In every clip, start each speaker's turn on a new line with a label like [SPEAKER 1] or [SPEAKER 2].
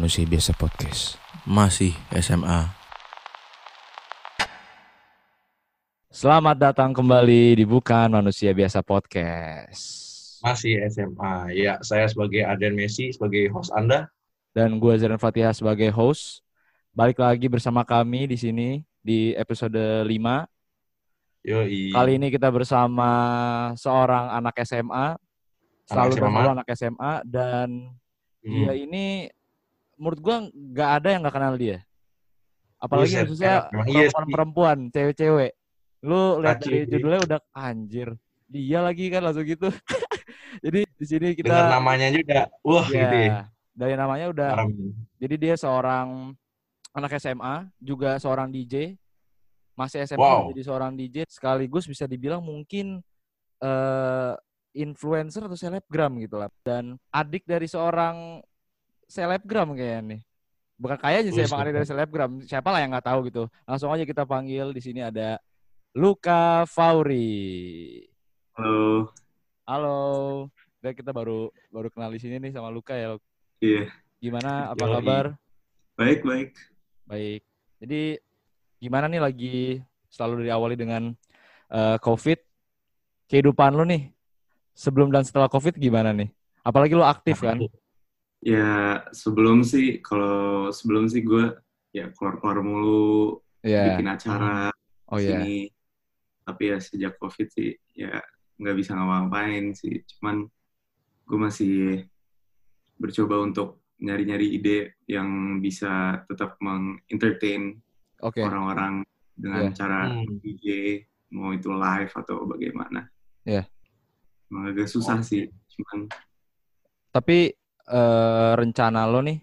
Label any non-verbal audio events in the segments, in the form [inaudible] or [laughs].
[SPEAKER 1] Manusia Biasa Podcast.
[SPEAKER 2] Masih SMA.
[SPEAKER 1] Selamat datang kembali di Bukan Manusia Biasa Podcast.
[SPEAKER 3] Masih SMA. Ya, saya sebagai Aden Messi, sebagai host Anda.
[SPEAKER 1] Dan gue Zeren Fatihah sebagai host. Balik lagi bersama kami di sini di episode 5.
[SPEAKER 3] Yoi.
[SPEAKER 1] Kali ini kita bersama seorang anak SMA. Selalu
[SPEAKER 3] Anak SMA.
[SPEAKER 1] anak SMA. Dan
[SPEAKER 3] Hmm.
[SPEAKER 1] dia ini menurut gue nggak ada yang nggak kenal dia. Apalagi
[SPEAKER 3] Buset,
[SPEAKER 1] khususnya
[SPEAKER 3] enak. Emang iya
[SPEAKER 1] perempuan-perempuan, cewek-cewek. Lu lihat dari judulnya udah anjir. Dia lagi kan langsung gitu. [laughs] Jadi di sini kita
[SPEAKER 3] Dengan namanya juga, wah
[SPEAKER 1] ya,
[SPEAKER 3] gitu ya.
[SPEAKER 1] dari namanya udah jadi dia seorang anak SMA, juga seorang DJ. Masih SMA
[SPEAKER 3] Wow.
[SPEAKER 1] jadi seorang DJ sekaligus bisa dibilang mungkin eh influencer atau selebgram gitu lah. Dan adik dari seorang selebgram kayaknya nih. Bukan kayaknya sih emang
[SPEAKER 3] siapa?
[SPEAKER 1] dari selebgram. Siapa lah yang nggak tahu gitu. Langsung aja kita panggil di sini ada Luka Fauri.
[SPEAKER 4] Halo,
[SPEAKER 1] Halo. Dan kita baru baru kenal di sini nih sama Luka ya.
[SPEAKER 4] Iya,
[SPEAKER 1] Gimana? Apa
[SPEAKER 3] Yoi.
[SPEAKER 1] kabar?
[SPEAKER 4] baik baik.
[SPEAKER 1] Baik. Jadi gimana nih lagi selalu diawali dengan eh, COVID? Kehidupan lu nih sebelum dan setelah COVID gimana nih? Apalagi lu aktif kan?
[SPEAKER 4] Ya sebelum sih, kalau sebelum sih gue ya keluar-keluar mulu,
[SPEAKER 1] Iya.
[SPEAKER 4] bikin acara
[SPEAKER 1] Oh iya.
[SPEAKER 4] sini. Tapi ya sejak covid sih ya nggak bisa ngapa-ngapain sih. Cuman gue masih bercoba untuk nyari-nyari ide yang bisa tetap mengentertain
[SPEAKER 1] Oke.
[SPEAKER 4] orang-orang dengan
[SPEAKER 1] Iya.
[SPEAKER 4] cara
[SPEAKER 3] Hmm.
[SPEAKER 4] DJ, mau itu live atau bagaimana.
[SPEAKER 1] Iya.
[SPEAKER 4] Emang agak susah sih, cuman
[SPEAKER 1] Tapi eh, rencana lo nih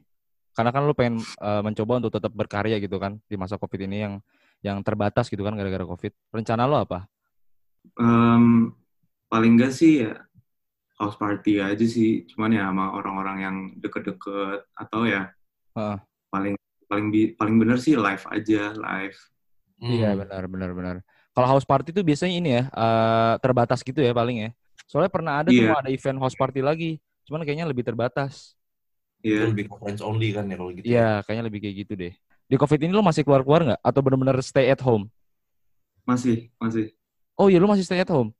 [SPEAKER 1] karena kan lu pengen eh, mencoba untuk tetap berkarya gitu kan di masa COVID ini yang yang terbatas gitu kan gara-gara COVID. Rencana lo apa?
[SPEAKER 4] Em, paling enggak sih ya house party aja sih, cuman ya sama orang-orang yang deket-deket atau ya
[SPEAKER 1] Heeh.
[SPEAKER 4] paling paling bi- paling bener sih live aja live.
[SPEAKER 1] Iya
[SPEAKER 3] Hmm.
[SPEAKER 1] benar benar benar. Kalau house party itu biasanya ini ya eh, terbatas gitu ya paling ya. Soalnya pernah ada tuh
[SPEAKER 4] Iya.
[SPEAKER 1] ada event house party lagi, cuman kayaknya lebih terbatas.
[SPEAKER 4] Iya,
[SPEAKER 3] lebih ke friends only kan ya kalau gitu.
[SPEAKER 1] Iya, kayaknya lebih kayak gitu deh. Di COVID ini lo masih keluar-keluar nggak? Atau benar-benar stay at home?
[SPEAKER 4] masih masih.
[SPEAKER 1] Oh iya, lo masih stay at home?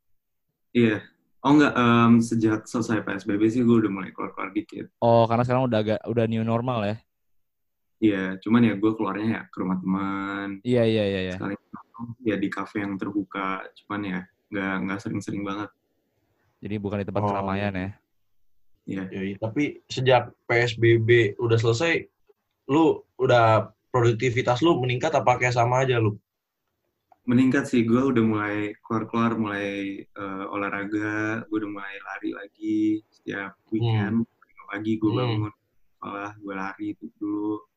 [SPEAKER 4] Iya. Oh enggak, em, sejak selesai PSBB sih gue udah mulai keluar-keluar dikit.
[SPEAKER 1] Oh, karena sekarang udah agak udah new normal ya?
[SPEAKER 4] Iya, cuman ya gue keluarnya ya ke rumah teman,
[SPEAKER 1] Iya, iya, iya. iya.
[SPEAKER 4] sekali ya di kafe yang terbuka, cuman ya nggak nggak sering-sering banget.
[SPEAKER 1] Jadi bukan di tempat
[SPEAKER 3] Oh.
[SPEAKER 1] keramaian ya?
[SPEAKER 4] Iya.
[SPEAKER 3] Yoi. Tapi sejak PSBB udah selesai, lu udah produktivitas lu meningkat apa kayak sama aja lu?
[SPEAKER 4] meningkat sih gue udah mulai keluar-keluar mulai eh, olahraga gue udah mulai lari lagi setiap weekend pagi gue
[SPEAKER 3] Hmm.
[SPEAKER 4] bangun sekolah gue lari itu dulu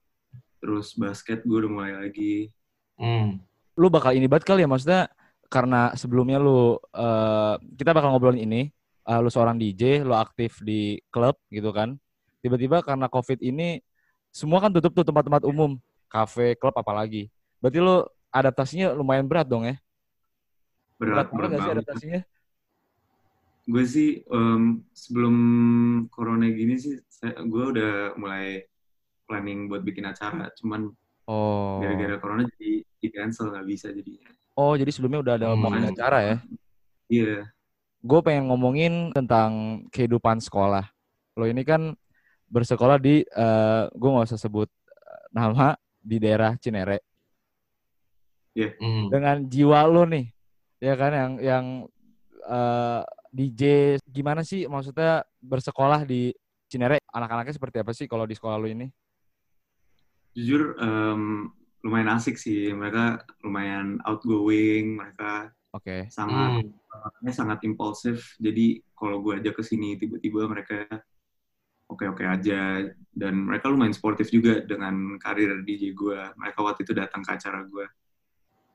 [SPEAKER 4] terus basket gue udah mulai lagi
[SPEAKER 3] Hmm.
[SPEAKER 1] Lu bakal ini banget kali ya, maksudnya karena sebelumnya lu, eh, kita bakal ngobrolin ini, eh, lu seorang DJ, lu aktif di klub gitu kan. Tiba-tiba karena COVID ini, semua kan tutup tuh tempat-tempat umum, kafe, klub apalagi. Berarti lu adaptasinya lumayan berat dong ya?
[SPEAKER 4] berat
[SPEAKER 1] banget
[SPEAKER 4] berat
[SPEAKER 1] nggak sih adaptasinya?
[SPEAKER 4] gue sih em, sebelum corona gini sih gue udah mulai planning buat bikin acara cuman
[SPEAKER 1] Oh.
[SPEAKER 4] gara-gara corona jadi di cancel nggak bisa jadinya
[SPEAKER 1] Oh, jadi sebelumnya udah ada
[SPEAKER 3] Hmm.
[SPEAKER 1] omongan acara ya?
[SPEAKER 4] iya
[SPEAKER 1] Gue pengen ngomongin tentang kehidupan sekolah. Lo ini kan bersekolah di, eh gue nggak usah sebut eh, nama, di daerah Cinere.
[SPEAKER 3] Hmm.
[SPEAKER 1] Dengan jiwa lo nih, ya kan, yang yang eh, DJ, gimana sih maksudnya bersekolah di Cinere? Anak-anaknya seperti apa sih kalau di sekolah lo ini?
[SPEAKER 4] jujur em, lumayan asik sih mereka lumayan outgoing mereka
[SPEAKER 1] Oke.
[SPEAKER 4] sangat
[SPEAKER 3] Hmm.
[SPEAKER 4] sangat impulsif jadi kalau gue ajak ke sini tiba-tiba mereka oke-oke aja dan mereka lumayan sportif juga dengan karir DJ gue mereka waktu itu datang ke acara gue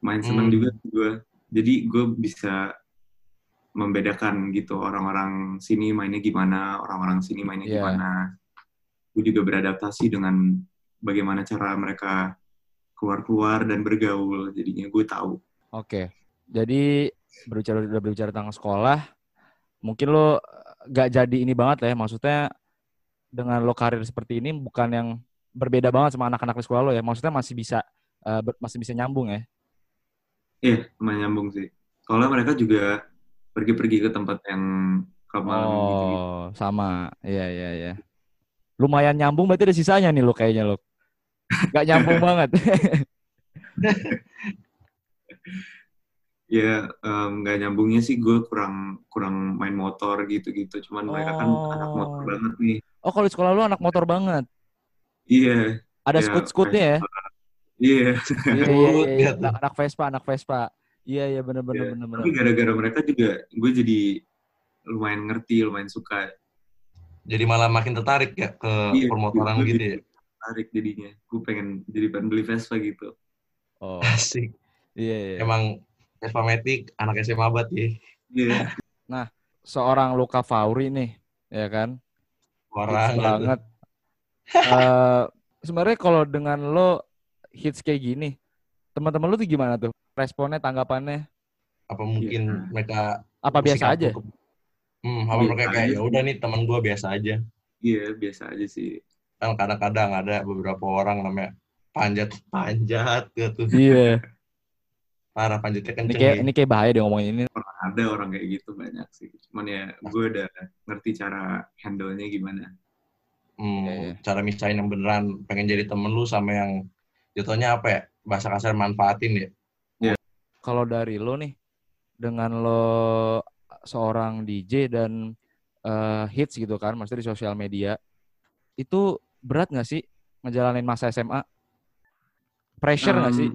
[SPEAKER 4] main seneng
[SPEAKER 3] Hmm.
[SPEAKER 4] juga gue jadi gue bisa membedakan gitu orang-orang sini mainnya gimana orang-orang sini mainnya
[SPEAKER 1] Iya.
[SPEAKER 4] gimana gue juga beradaptasi dengan bagaimana cara mereka keluar-keluar dan bergaul jadinya gue tahu
[SPEAKER 1] Oke. Jadi berbicara udah berbicara tentang sekolah, mungkin lo gak jadi ini banget lah ya, maksudnya dengan lo karir seperti ini bukan yang berbeda banget sama anak-anak di sekolah lo ya. Maksudnya masih bisa ber- masih bisa nyambung ya.
[SPEAKER 4] Iya, lumayan nyambung sih. Soalnya mereka juga pergi-pergi ke tempat yang klub malam gitu.
[SPEAKER 1] Oh, sama. Iya, iya, iya. Lumayan nyambung berarti ada sisanya nih lo kayaknya lo. Gak nyambung [laughs] banget. [laughs]
[SPEAKER 4] Ya, nggak nyambungnya sih gue kurang kurang main motor gitu-gitu. Cuman mereka kan anak motor
[SPEAKER 1] Oh.
[SPEAKER 4] banget nih.
[SPEAKER 1] Oh, kalau di sekolah lo anak motor banget.
[SPEAKER 4] Iya,
[SPEAKER 1] Ada
[SPEAKER 4] Iya,
[SPEAKER 1] skut-skutnya ya?
[SPEAKER 4] iya.
[SPEAKER 1] Iya, iya,
[SPEAKER 3] Skut,
[SPEAKER 1] iya, iya.
[SPEAKER 3] gitu.
[SPEAKER 1] Anak, anak Vespa, anak Vespa. Iya, iya, bener, bener,
[SPEAKER 4] Iya.
[SPEAKER 1] bener, bener.
[SPEAKER 4] Tapi gara-gara mereka juga gue jadi lumayan ngerti, lumayan suka.
[SPEAKER 3] Jadi malah makin tertarik ya ke
[SPEAKER 4] Iya,
[SPEAKER 3] permotoran gitu ya.
[SPEAKER 4] Tarik jadinya. Gue pengen jadi pengen beli Vespa gitu.
[SPEAKER 1] Oh,
[SPEAKER 3] Asik.
[SPEAKER 1] iya, iya.
[SPEAKER 3] Emang Vespa Matic anak SMA banget ya.
[SPEAKER 4] Iya.
[SPEAKER 1] Seorang Luka Fauri nih, ya kan?
[SPEAKER 3] Orang
[SPEAKER 1] Hits banget. Eh, sebenarnya kalau dengan lo hits kayak gini, teman-teman lo tuh gimana tuh? Responnya, tanggapannya?
[SPEAKER 3] Apa mungkin mereka
[SPEAKER 1] Apa biasa aja?
[SPEAKER 3] cukup- Hmm, apa
[SPEAKER 4] Biasa
[SPEAKER 3] mereka kayak
[SPEAKER 4] aja
[SPEAKER 3] ya udah nih teman gua biasa aja.
[SPEAKER 4] Iya, biasa aja sih.
[SPEAKER 3] Kan kadang-kadang ada beberapa orang namanya panjat panjat gitu.
[SPEAKER 1] Iya. [laughs]
[SPEAKER 3] Parah panjatnya
[SPEAKER 1] Ini
[SPEAKER 3] kenceng
[SPEAKER 1] kayak
[SPEAKER 3] nih.
[SPEAKER 1] ini kayak bahaya deh ngomongin ini.
[SPEAKER 4] Ada orang kayak gitu banyak sih. Cuman ya gue udah ngerti cara handle-nya gimana.
[SPEAKER 3] Hmm,
[SPEAKER 1] Iya, iya.
[SPEAKER 3] cara misahin yang beneran pengen jadi temen lu sama yang jatuhnya apa ya bahasa kasar manfaatin ya.
[SPEAKER 1] Kalau dari lo nih, dengan lo seorang DJ dan eh, hits gitu kan, maksudnya di sosial media, itu berat nggak sih ngejalanin masa SMA? Pressure nggak sih?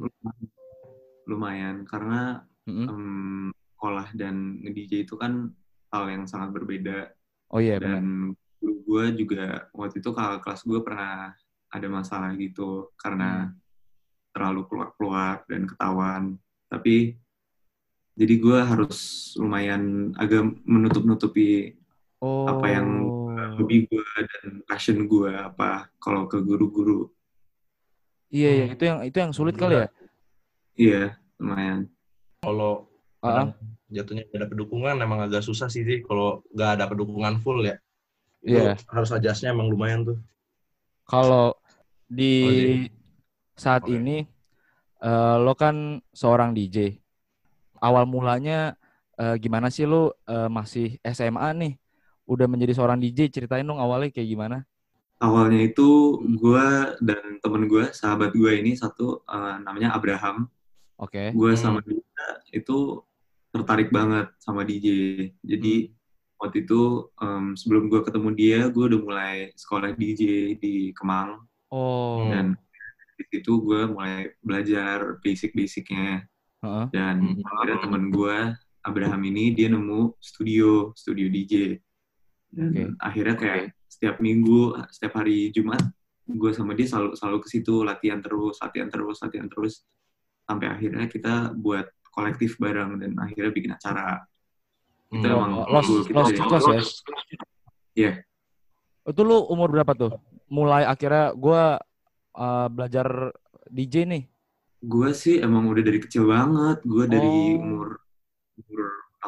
[SPEAKER 4] Lumayan, karena
[SPEAKER 1] Mm-mm.
[SPEAKER 4] em, sekolah dan nge-DJ itu kan hal yang sangat berbeda.
[SPEAKER 1] Oh iya benar.
[SPEAKER 4] Dan gue juga waktu itu kakak kelas gue pernah ada masalah gitu karena terlalu keluar-keluar dan ketahuan. Tapi jadi gue harus lumayan agak menutup-nutupi
[SPEAKER 1] Oh.
[SPEAKER 4] apa yang hobi gue dan passion gue apa kalau ke guru-guru.
[SPEAKER 1] Iya, iya,
[SPEAKER 3] Hmm.
[SPEAKER 1] itu yang itu yang sulit kali ya.
[SPEAKER 4] Iya, lumayan.
[SPEAKER 3] Kalau kadang jatuhnya gak ada kedukungan emang agak susah sih sih kalau gak ada kedukungan full ya.
[SPEAKER 1] Iya.
[SPEAKER 3] harus adjustnya emang lumayan tuh.
[SPEAKER 1] Kalau di
[SPEAKER 3] Oh,
[SPEAKER 1] saat
[SPEAKER 3] Oke.
[SPEAKER 1] ini eh, lo kan seorang DJ. Awal mulanya eh, gimana sih lo eh, masih SMA nih? Udah menjadi seorang DJ, ceritain dong awalnya kayak gimana?
[SPEAKER 4] Awalnya itu gue dan temen gue, sahabat gue ini satu eh, namanya Abraham.
[SPEAKER 1] Oke.
[SPEAKER 4] Gue
[SPEAKER 3] Hmm.
[SPEAKER 4] sama dia itu tertarik banget sama DJ. Jadi waktu itu em, sebelum gue ketemu dia, gue udah mulai sekolah DJ di Kemang
[SPEAKER 1] Oh.
[SPEAKER 3] Hmm.
[SPEAKER 4] dan di situ gue mulai belajar basic-basicnya.
[SPEAKER 1] Heeh.
[SPEAKER 4] Dan
[SPEAKER 3] Hmm.
[SPEAKER 4] akhirnya temen gue Abraham ini dia nemu studio, studio DJ. Dan
[SPEAKER 1] Oke.
[SPEAKER 4] akhirnya kayak setiap minggu, setiap hari Jumat, gue sama dia selalu selalu ke situ latihan terus, latihan terus, latihan terus, sampai akhirnya kita buat kolektif bareng dan akhirnya bikin acara. Kita
[SPEAKER 3] Hmm.
[SPEAKER 4] emang goal kita
[SPEAKER 1] Chicos ya?
[SPEAKER 4] Iya.
[SPEAKER 1] Itu lu umur berapa tuh? Mulai akhirnya gua eh, belajar DJ nih.
[SPEAKER 4] Gue sih emang udah dari kecil banget. Gue dari
[SPEAKER 1] Oh.
[SPEAKER 4] umur umur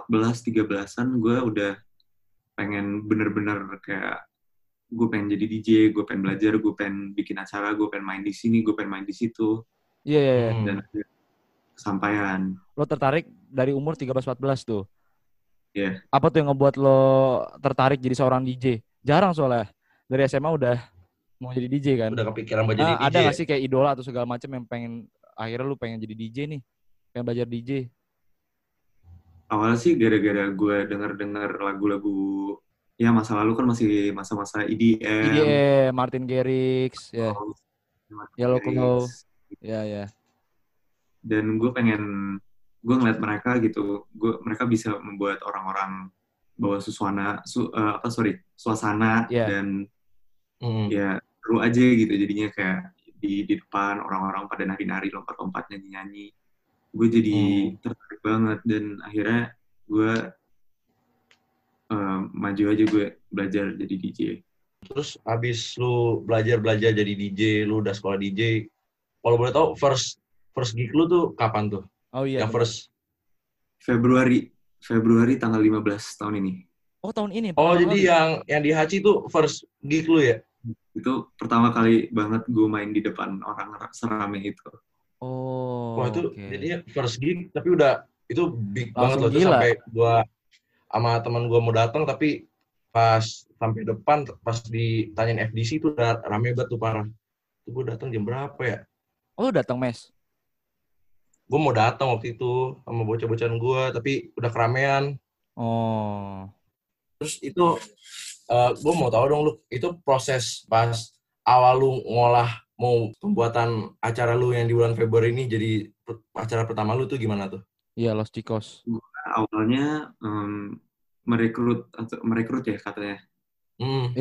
[SPEAKER 4] 14 13-an gue udah pengen bener-bener kayak gue pengen jadi DJ, gue pengen belajar, gue pengen bikin acara, gue pengen main di sini, gue pengen main di situ
[SPEAKER 1] Iya, iya, iya.
[SPEAKER 3] Hmm.
[SPEAKER 4] dan akhirnya kesampaian.
[SPEAKER 1] Lo tertarik dari umur 13-14 tuh.
[SPEAKER 4] Iya.
[SPEAKER 1] Apa tuh yang ngebuat lo tertarik jadi seorang DJ? Jarang soalnya. Dari SMA udah mau jadi DJ kan?
[SPEAKER 3] Udah kepikiran buat jadi
[SPEAKER 1] Nah,
[SPEAKER 3] DJ.
[SPEAKER 1] ada
[SPEAKER 3] ya?
[SPEAKER 1] gak sih kayak idola atau segala macam yang pengen akhirnya lu pengen jadi DJ nih? Pengen belajar DJ?
[SPEAKER 4] Awalnya sih gara-gara gue denger-denger lagu-lagu ya masa lalu kan masih masa-masa EDM.
[SPEAKER 1] IDM, Martin Garrix, ya,
[SPEAKER 4] house,
[SPEAKER 1] Yellow
[SPEAKER 4] lyrics.
[SPEAKER 1] Claw, ya, ya.
[SPEAKER 4] Dan gue pengen gue ngeliat mereka gitu gue mereka bisa membuat orang-orang bawa suasana su, eh, apa sorry suasana
[SPEAKER 1] Iya.
[SPEAKER 4] dan
[SPEAKER 3] Hmm.
[SPEAKER 4] ya seru aja gitu jadinya kayak di di depan orang-orang pada nari-nari lompat-lompat nyanyi-nyanyi gue jadi
[SPEAKER 3] Hmm.
[SPEAKER 4] tertarik banget dan akhirnya gue eh, maju aja gue belajar jadi DJ
[SPEAKER 3] Terus abis lu belajar-belajar jadi DJ, lu udah sekolah DJ. Kalau boleh tahu first first gig lu tuh kapan tuh?
[SPEAKER 1] Oh iya.
[SPEAKER 3] yang
[SPEAKER 1] bener.
[SPEAKER 3] first
[SPEAKER 4] Februari Februari tanggal 15 tahun ini
[SPEAKER 1] Oh tahun ini.
[SPEAKER 3] Oh, jadi
[SPEAKER 1] kali.
[SPEAKER 3] yang yang di Haji itu first gig lu ya?
[SPEAKER 4] Itu pertama kali banget gue main di depan orang serame itu.
[SPEAKER 1] Oh.
[SPEAKER 3] Wah, itu
[SPEAKER 1] oke.
[SPEAKER 3] jadinya first gig tapi udah itu big banget
[SPEAKER 1] Langsung
[SPEAKER 3] loh. Itu
[SPEAKER 1] gila.
[SPEAKER 3] sampai gua sama teman gua mau datang tapi pas sampai depan pas ditanyain FDC itu udah rame banget tuh parah. Itu gua datang jam berapa ya?
[SPEAKER 1] Oh datang mes.
[SPEAKER 3] Gua mau datang waktu itu sama bocah-bocahan gua tapi udah keramaian.
[SPEAKER 1] Oh.
[SPEAKER 3] Terus itu eh gue mau tahu dong lu itu proses pas awal lu ngolah mau pembuatan acara lu yang di bulan Februari ini jadi acara pertama lu tuh gimana tuh?
[SPEAKER 1] Iya Los Chicos.
[SPEAKER 4] Awalnya em, merekrut atau merekrut ya katanya
[SPEAKER 3] Hmm.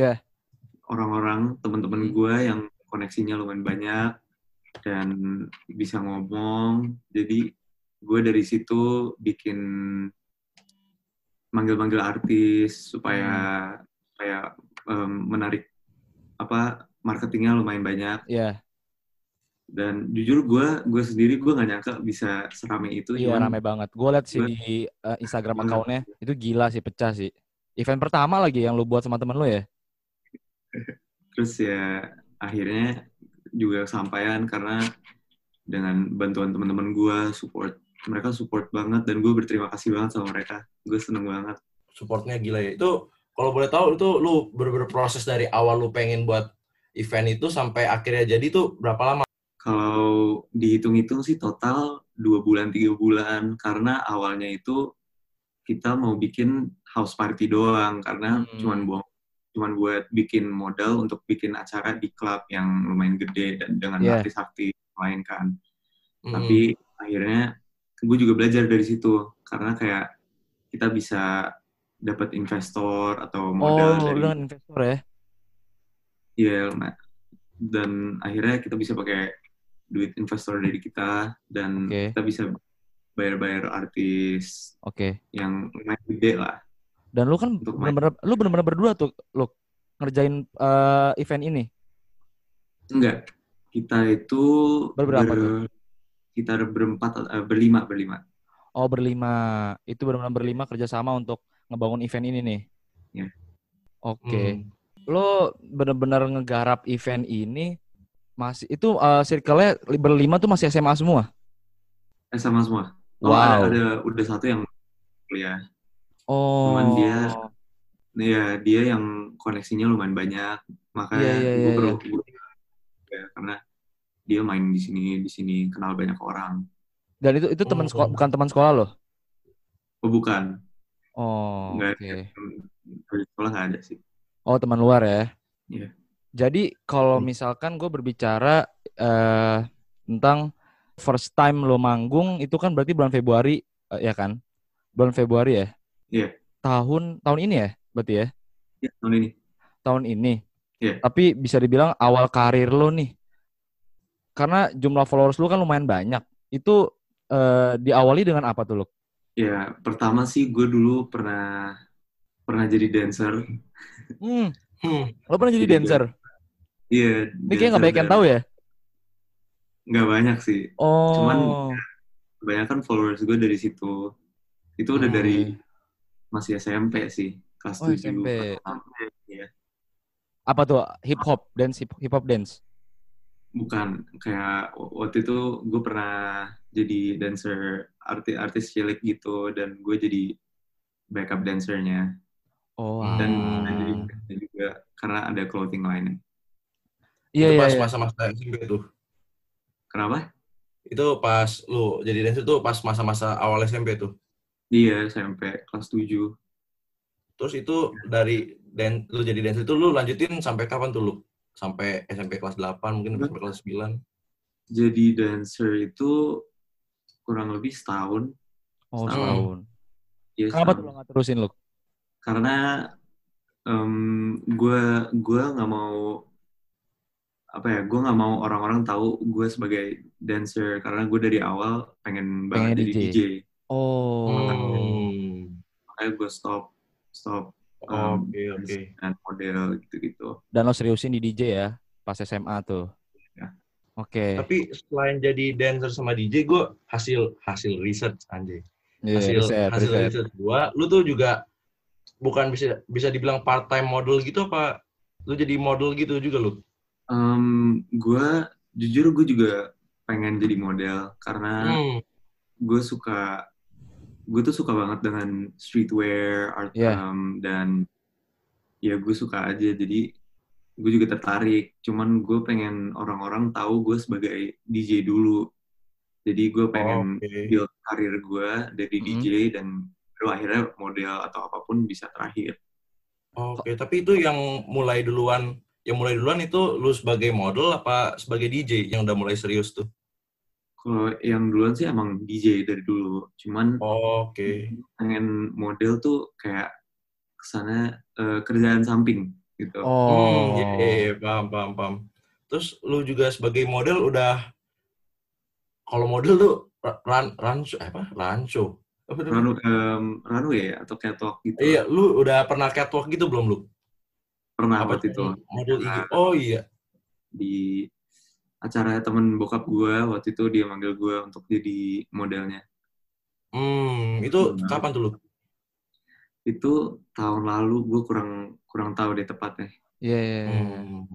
[SPEAKER 4] orang-orang teman-teman gue yang koneksinya lumayan banyak dan bisa ngomong. Jadi gue dari situ bikin manggil-manggil artis supaya supaya em, menarik apa marketingnya lumayan banyak
[SPEAKER 1] Iya.
[SPEAKER 4] dan jujur gue gue sendiri gue nggak nyangka bisa serame itu
[SPEAKER 1] Iya rame banget. Gue liat sih di eh, Instagram
[SPEAKER 4] Bener.
[SPEAKER 1] accountnya itu gila sih pecah sih. Event pertama lagi yang lu buat sama temen lu ya?
[SPEAKER 4] terus ya akhirnya juga kesampaian karena dengan bantuan teman-teman gue support mereka support banget dan gue berterima kasih banget sama mereka gue seneng banget
[SPEAKER 3] supportnya gila ya. Itu kalau boleh tahu itu lu bener-bener proses dari awal lu pengen buat event itu sampai akhirnya jadi tuh berapa lama?
[SPEAKER 4] kalau dihitung-hitung sih total dua bulan tiga bulan karena awalnya itu kita mau bikin house party doang karena
[SPEAKER 1] Hmm.
[SPEAKER 4] cuman buang cuman buat bikin modal untuk bikin acara di klub yang lumayan gede dan dengan
[SPEAKER 1] Iya.
[SPEAKER 4] artis-artis lain kan
[SPEAKER 3] Hmm.
[SPEAKER 4] tapi akhirnya gue juga belajar dari situ karena kayak kita bisa dapat investor atau
[SPEAKER 1] Oh
[SPEAKER 4] modal
[SPEAKER 1] lu
[SPEAKER 4] dari
[SPEAKER 1] investor ya?
[SPEAKER 4] Iya, nah, dan akhirnya kita bisa pakai duit investor dari kita dan
[SPEAKER 1] Oke.
[SPEAKER 4] kita bisa bayar-bayar artis
[SPEAKER 1] Oke.
[SPEAKER 4] yang lumayan gede lah.
[SPEAKER 1] Dan lu kan bener-bener lu bener-bener berdua tuh lu ngerjain eh, event ini.
[SPEAKER 4] Enggak, kita itu
[SPEAKER 1] Berberapa
[SPEAKER 4] ber- kita berempat, eh, berlima, berlima.
[SPEAKER 1] Oh berlima. Itu benar-benar berlima kerjasama untuk ngebangun event ini nih.
[SPEAKER 4] Iya.
[SPEAKER 1] Oke.
[SPEAKER 3] Hmm.
[SPEAKER 1] Lo benar-benar ngegarap event ini masih itu eh, circle-nya li- berlima tuh masih SMA semua.
[SPEAKER 4] Sama semua. Oh,
[SPEAKER 1] Wow.
[SPEAKER 4] ada, ada udah satu yang kuliah.
[SPEAKER 1] Oh.
[SPEAKER 4] Cuman dia- ya, dia yang koneksinya lumayan banyak, makanya
[SPEAKER 1] Iya, iya,
[SPEAKER 4] gue
[SPEAKER 1] iya,
[SPEAKER 4] perlu gua- ya, karena dia main di sini, di sini kenal banyak orang.
[SPEAKER 1] Dan itu itu teman
[SPEAKER 3] Oh.
[SPEAKER 1] sekolah bukan teman sekolah lo.
[SPEAKER 4] Oh bukan,
[SPEAKER 1] Oh,
[SPEAKER 4] Nggak
[SPEAKER 1] oke.
[SPEAKER 4] dari sekolah nggak ada sih.
[SPEAKER 1] Oh, teman luar ya.
[SPEAKER 4] Iya.
[SPEAKER 1] Jadi kalau
[SPEAKER 4] Hmm.
[SPEAKER 1] misalkan gue berbicara eh, tentang first time lo manggung itu kan berarti bulan Februari eh, ya kan? Bulan Februari ya?
[SPEAKER 4] Iya.
[SPEAKER 1] Tahun tahun ini ya berarti ya?
[SPEAKER 4] Ya, tahun ini.
[SPEAKER 1] Tahun ini.
[SPEAKER 4] Iya.
[SPEAKER 1] Tapi bisa dibilang awal karir lo nih. Karena jumlah followers lo kan lumayan banyak. Itu eh, diawali dengan apa tuh lo?
[SPEAKER 4] Ya, pertama sih gue dulu pernah pernah jadi dancer.
[SPEAKER 1] Hmm,
[SPEAKER 3] Hmm.
[SPEAKER 1] lo pernah jadi
[SPEAKER 4] Jadi
[SPEAKER 1] dancer?
[SPEAKER 4] Iya.
[SPEAKER 1] Ini kayaknya nggak banyak yang tahu ya?
[SPEAKER 4] Nggak banyak sih.
[SPEAKER 1] Oh.
[SPEAKER 4] Cuman kebanyakan followers gue dari situ. Itu udah
[SPEAKER 3] Hmm.
[SPEAKER 4] dari masih SMP sih, kelas
[SPEAKER 1] Oh,
[SPEAKER 4] 7.
[SPEAKER 1] SMP.
[SPEAKER 4] Iya.
[SPEAKER 1] apa tuh hip hop dance hip hop dance?
[SPEAKER 4] Bukan, kayak waktu itu gue pernah jadi dancer artis artis cilik gitu dan gue jadi backup dancernya
[SPEAKER 1] Oh.
[SPEAKER 3] Hmm.
[SPEAKER 4] dan
[SPEAKER 1] ah.
[SPEAKER 4] dan dan juga karena ada clothing line.
[SPEAKER 1] Iya
[SPEAKER 3] itu
[SPEAKER 1] iya.
[SPEAKER 3] pas
[SPEAKER 1] iya.
[SPEAKER 3] masa-masa SMP tuh.
[SPEAKER 4] Kenapa?
[SPEAKER 3] Itu pas lu jadi dancer tuh pas masa-masa awal SMP tuh.
[SPEAKER 4] Iya, SMP kelas 7.
[SPEAKER 3] Terus itu dari dan lu jadi dancer itu lu lanjutin sampai kapan tuh lu? Sampai SMP kelas 8 mungkin sampai kelas 9.
[SPEAKER 4] Jadi dancer itu kurang lebih setahun.
[SPEAKER 1] Oh,
[SPEAKER 4] Setahun.
[SPEAKER 1] setahun.
[SPEAKER 4] Ya,
[SPEAKER 1] Kenapa tuh lo nggak terusin lo?
[SPEAKER 4] Karena gue gue nggak mau apa ya gue nggak mau orang-orang tahu gue sebagai dancer karena gue dari awal pengen banget
[SPEAKER 1] Pengen
[SPEAKER 4] jadi
[SPEAKER 1] DJ.
[SPEAKER 4] DJ.
[SPEAKER 1] Oh.
[SPEAKER 3] Hmm.
[SPEAKER 4] Makanya gue stop stop
[SPEAKER 3] Oke,
[SPEAKER 4] um,
[SPEAKER 3] oke.
[SPEAKER 4] dan model gitu-gitu.
[SPEAKER 1] Dan lo seriusin di DJ ya pas SMA tuh.
[SPEAKER 4] Ya.
[SPEAKER 1] Oke.
[SPEAKER 3] Tapi selain jadi dancer sama DJ, gue hasil hasil research anjay.
[SPEAKER 1] Iya,
[SPEAKER 3] Hasil
[SPEAKER 1] riset,
[SPEAKER 3] hasil
[SPEAKER 1] riset.
[SPEAKER 3] research gua, lu tuh juga bukan bisa bisa dibilang part time model gitu apa lu jadi model gitu juga lu?
[SPEAKER 4] Um, gue jujur gue juga pengen jadi model karena
[SPEAKER 3] Hmm.
[SPEAKER 4] gue suka gue tuh suka banget dengan streetwear art
[SPEAKER 1] Iya.
[SPEAKER 4] um, dan ya gue suka aja jadi gue juga tertarik cuman gue pengen orang-orang tahu gue sebagai DJ dulu jadi gue pengen
[SPEAKER 3] Oke.
[SPEAKER 4] build karir gue dari
[SPEAKER 1] Mhm.
[SPEAKER 4] DJ dan baru akhirnya model atau apa pun bisa terakhir
[SPEAKER 3] Oke, tapi itu yang mulai duluan, yang mulai duluan itu lu sebagai model apa sebagai DJ yang udah mulai serius tuh?
[SPEAKER 4] Kalau yang duluan sih emang DJ dari dulu cuman
[SPEAKER 3] Oke.
[SPEAKER 4] pengen model tuh kayak ke sana eh, kerjaan samping gitu
[SPEAKER 1] Oh.
[SPEAKER 3] Hmm, iya, iya, iya, paham, paham, paham. Terus lu juga sebagai model udah, kalau model tuh ra- ran, rancho, eh, apa? Tuh?
[SPEAKER 4] Ranu, em, runway ya, atau catwalk gitu
[SPEAKER 3] Iya, lu udah pernah catwalk gitu belum lu?
[SPEAKER 4] pernah
[SPEAKER 3] Apa
[SPEAKER 4] waktu itu?
[SPEAKER 3] Model IG. Oh iya.
[SPEAKER 4] di acara temen bokap gue waktu itu dia manggil gue untuk jadi modelnya
[SPEAKER 3] Hmm, itu
[SPEAKER 4] Benar.
[SPEAKER 3] kapan tuh lu?
[SPEAKER 4] itu tahun lalu gue kurang kurang tahu deh tepatnya
[SPEAKER 1] Iya, iya, iya.
[SPEAKER 3] Hmm.